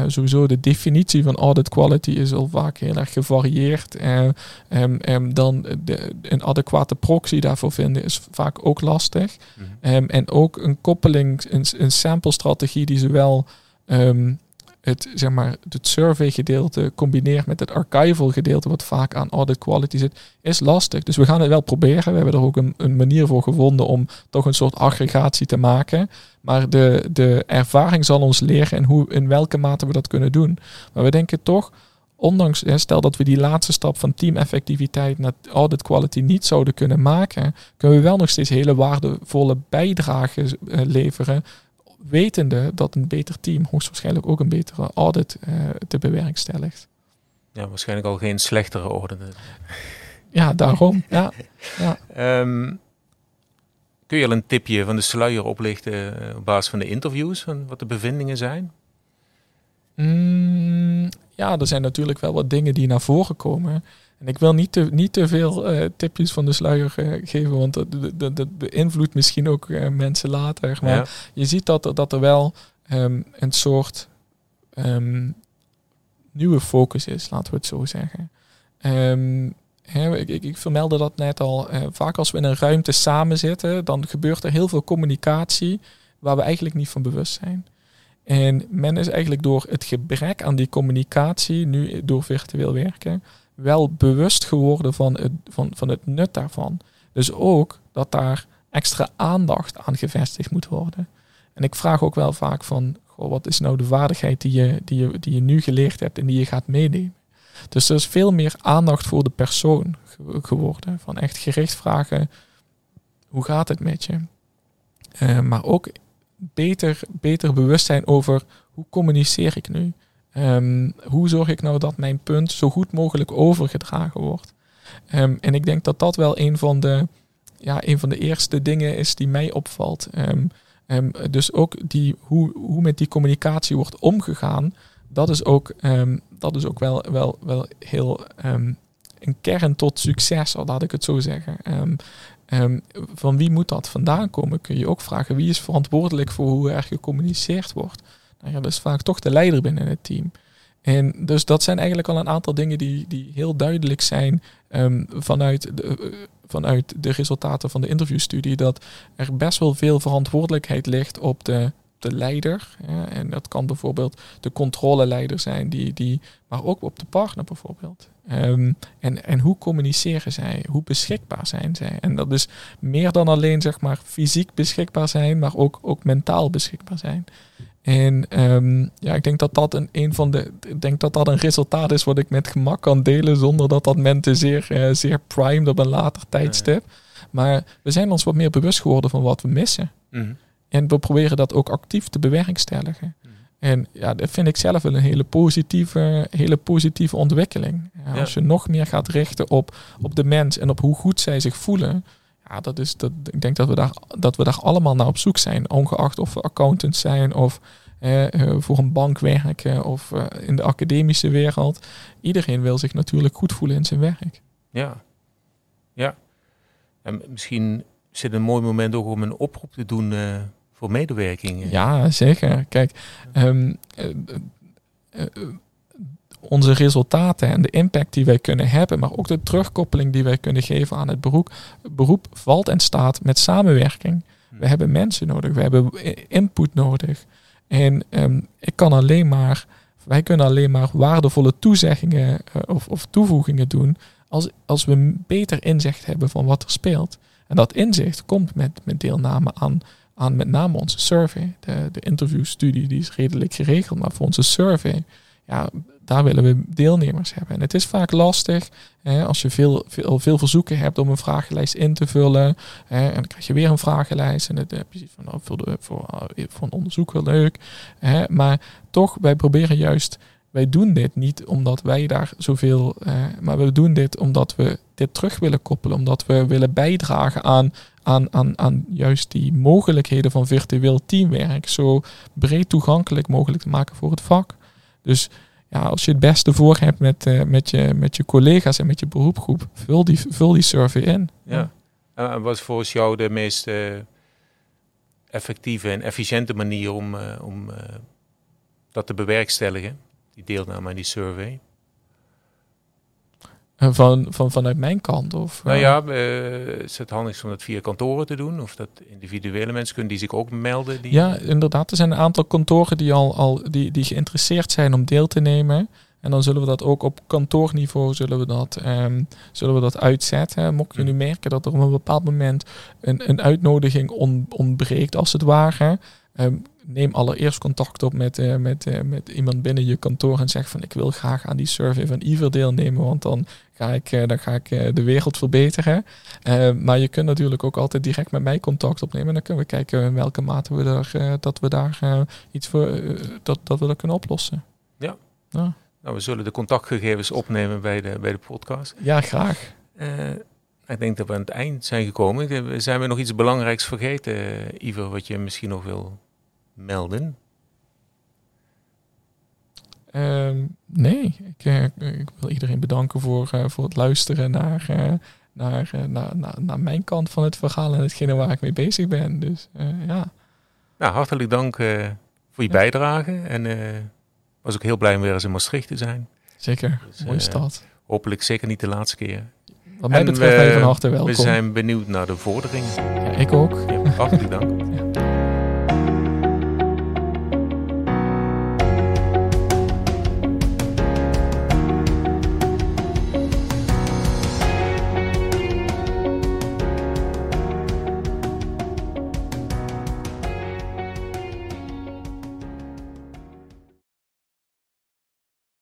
Speaker 3: sowieso de definitie van audit quality is al vaak heel erg gevarieerd. Um, dan de, een adequate proxy daarvoor vinden is vaak ook lastig. Mm en ook een koppeling, een, een sample strategie die zowel... Um, het, zeg maar, het survey gedeelte combineert met het archival gedeelte, wat vaak aan audit quality zit, is lastig. Dus we gaan het wel proberen. We hebben er ook een, een manier voor gevonden om toch een soort aggregatie te maken. Maar de, de ervaring zal ons leren in, hoe, in welke mate we dat kunnen doen. Maar we denken toch, ondanks, stel dat we die laatste stap van teameffectiviteit naar audit quality niet zouden kunnen maken, kunnen we wel nog steeds hele waardevolle bijdragen eh, leveren wetende dat een beter team hoogstwaarschijnlijk ook een betere audit uh, te bewerkstelligt.
Speaker 2: Ja, waarschijnlijk al geen slechtere orde.
Speaker 3: Ja, daarom. ja. ja.
Speaker 2: Um, kun je al een tipje van de sluier oplichten eh, op basis van de interviews, van wat de bevindingen zijn?
Speaker 3: Mm, ja, er zijn natuurlijk wel wat dingen die naar voren komen. En ik wil niet te, niet te veel uh, tipjes van de sluier uh, geven, want dat, dat, dat beïnvloedt misschien ook uh, mensen later. Maar ja. je ziet dat er, dat er wel um, een soort um, nieuwe focus is, laten we het zo zeggen. Um, hè, ik, ik, ik, vermeldde dat net al. vaak als we in een ruimte samen zitten, dan gebeurt er heel veel communicatie waar we eigenlijk niet van bewust zijn. En men is eigenlijk door het gebrek aan die communicatie, nu door virtueel werken, wel bewust geworden van het, van, van het nut daarvan. Dus ook dat daar extra aandacht aan gevestigd moet worden. En ik vraag ook wel vaak van, goh, wat is nou de vaardigheid die je, die, je, die je nu geleerd hebt en die je gaat meenemen? Dus er is veel meer aandacht voor de persoon geworden. Van echt gericht vragen, hoe gaat het met je? Uh, maar ook beter, beter bewustzijn over hoe communiceer ik nu? Um, hoe zorg ik nou dat mijn punt zo goed mogelijk overgedragen wordt? Um, en ik denk dat dat wel een van de, ja, een van de eerste dingen is die mij opvalt. Um, dus ook die, hoe, hoe met die communicatie wordt omgegaan, dat is ook, dat is ook wel, wel, wel heel een kern tot succes, al laat ik het zo zeggen. van wie moet dat vandaan komen, kun je ook vragen. Wie is verantwoordelijk voor hoe er gecommuniceerd wordt? Ja, dat is vaak toch de leider binnen het team. En dus dat zijn eigenlijk al een aantal dingen die, die heel duidelijk zijn um, vanuit, de, uh, vanuit de resultaten van de interviewstudie. Dat er best wel veel verantwoordelijkheid ligt op de, de leider. En dat kan bijvoorbeeld de controleleider zijn, die, die, maar ook op de partner bijvoorbeeld. Um, en, en hoe communiceren zij? Hoe beschikbaar zijn zij? En dat is meer dan alleen zeg maar fysiek beschikbaar zijn, maar ook, ook mentaal beschikbaar zijn. En um, ja, ik denk dat dat een, een van de. Ik denk dat dat een resultaat is wat ik met gemak kan delen. zonder dat dat mensen zeer, uh, zeer primed op een later tijdstip. Maar we zijn ons wat meer bewust geworden van wat we missen. Mhm. En we proberen dat ook actief te bewerkstelligen. En ja, dat vind ik zelf wel een hele positieve, hele positieve ontwikkeling. Ja, als je nog meer gaat richten op, op de mens en op hoe goed zij zich voelen. Ja, dat is, dat, ik denk dat we, daar, dat we daar allemaal naar op zoek zijn. Ongeacht of we accountants zijn of eh, voor een bank werken of uh, in de academische wereld. Iedereen wil zich natuurlijk goed voelen in zijn werk.
Speaker 2: Ja, ja. En misschien zit een mooi moment ook om een oproep te doen uh, voor medewerking.
Speaker 3: Ja, zeker. Kijk, um, onze resultaten en de impact die wij kunnen hebben, maar ook de terugkoppeling die wij kunnen geven aan het beroep, beroep valt en staat met samenwerking. We hmm. hebben mensen nodig, we hebben input nodig. En um, ik kan alleen maar, wij kunnen alleen maar waardevolle toezeggingen uh, of, of toevoegingen doen als, als we beter inzicht hebben van wat er speelt. En dat inzicht komt met, met deelname aan, aan met name onze survey. De, de interviewstudie die is redelijk geregeld, maar voor onze survey ja, daar willen we deelnemers hebben. En het is vaak lastig hè, als je veel, veel, veel verzoeken hebt om een vragenlijst in te vullen. Hè, en dan krijg je weer een vragenlijst. En dan heb je van nou, voor, eh, voor een onderzoeker leuk. Hè, maar toch, wij proberen juist. Wij doen dit niet omdat wij daar zoveel. Uh, maar we doen dit omdat we dit terug willen koppelen. Omdat we willen bijdragen aan aan, aan, aan juist die mogelijkheden van virtueel teamwerk zo breed toegankelijk mogelijk te maken voor het vak. Dus ja, als je het beste voor hebt met, uh, met, je, met je collega's en met je beroepgroep, vul die, vul die survey in.
Speaker 2: Ja. En wat is volgens jou de meest uh, effectieve en efficiënte manier om, uh, om dat te bewerkstelligen, die deelname aan die survey?
Speaker 3: Eh, van, van, vanuit mijn kant? Of,
Speaker 2: nou ja, uh, is het handig om dat via kantoren te doen? Of dat individuele mensen kunnen die zich ook melden? Die...
Speaker 3: Ja, inderdaad. Er zijn een aantal kantoren die al, al die, die geïnteresseerd zijn om deel te nemen. En dan zullen we dat ook op kantoorniveau zullen we dat, um, zullen we dat uitzetten. Mocht je nu merken dat er op een bepaald moment een, een uitnodiging on, ontbreekt, als het ware. Um, neem allereerst contact op met, uh, met, uh, met iemand binnen je kantoor en zeg van ik wil graag aan die survey van Iver deelnemen, want dan ga ik, uh, dan ga ik de wereld verbeteren. maar je kunt natuurlijk ook altijd direct met mij contact opnemen en dan kunnen we kijken in welke mate we daar, dat we daar iets voor, dat, dat we dat kunnen oplossen.
Speaker 2: Ja. ja. Nou, we zullen de contactgegevens opnemen bij de, bij de podcast.
Speaker 3: Ja, graag.
Speaker 2: ik denk dat we aan het eind zijn gekomen. Zijn we nog iets belangrijks vergeten, Iver, wat je misschien nog wil melden?
Speaker 3: Ehm, nee, ik, uh, ik, wil iedereen bedanken voor, uh, voor het luisteren naar, uh, naar, naar, naar, naar, mijn kant van het verhaal en hetgene waar ik mee bezig ben. Dus ja.
Speaker 2: Nou, hartelijk dank voor je bijdrage. En was ook heel blij om weer eens in Maastricht te zijn.
Speaker 3: Zeker, dus, mooie stad.
Speaker 2: Hopelijk zeker niet de laatste keer.
Speaker 3: Wat mij betreft ben je van harte welkom.
Speaker 2: We zijn benieuwd naar de vorderingen.
Speaker 3: Ja, ik ook.
Speaker 2: Ja, hartelijk dank.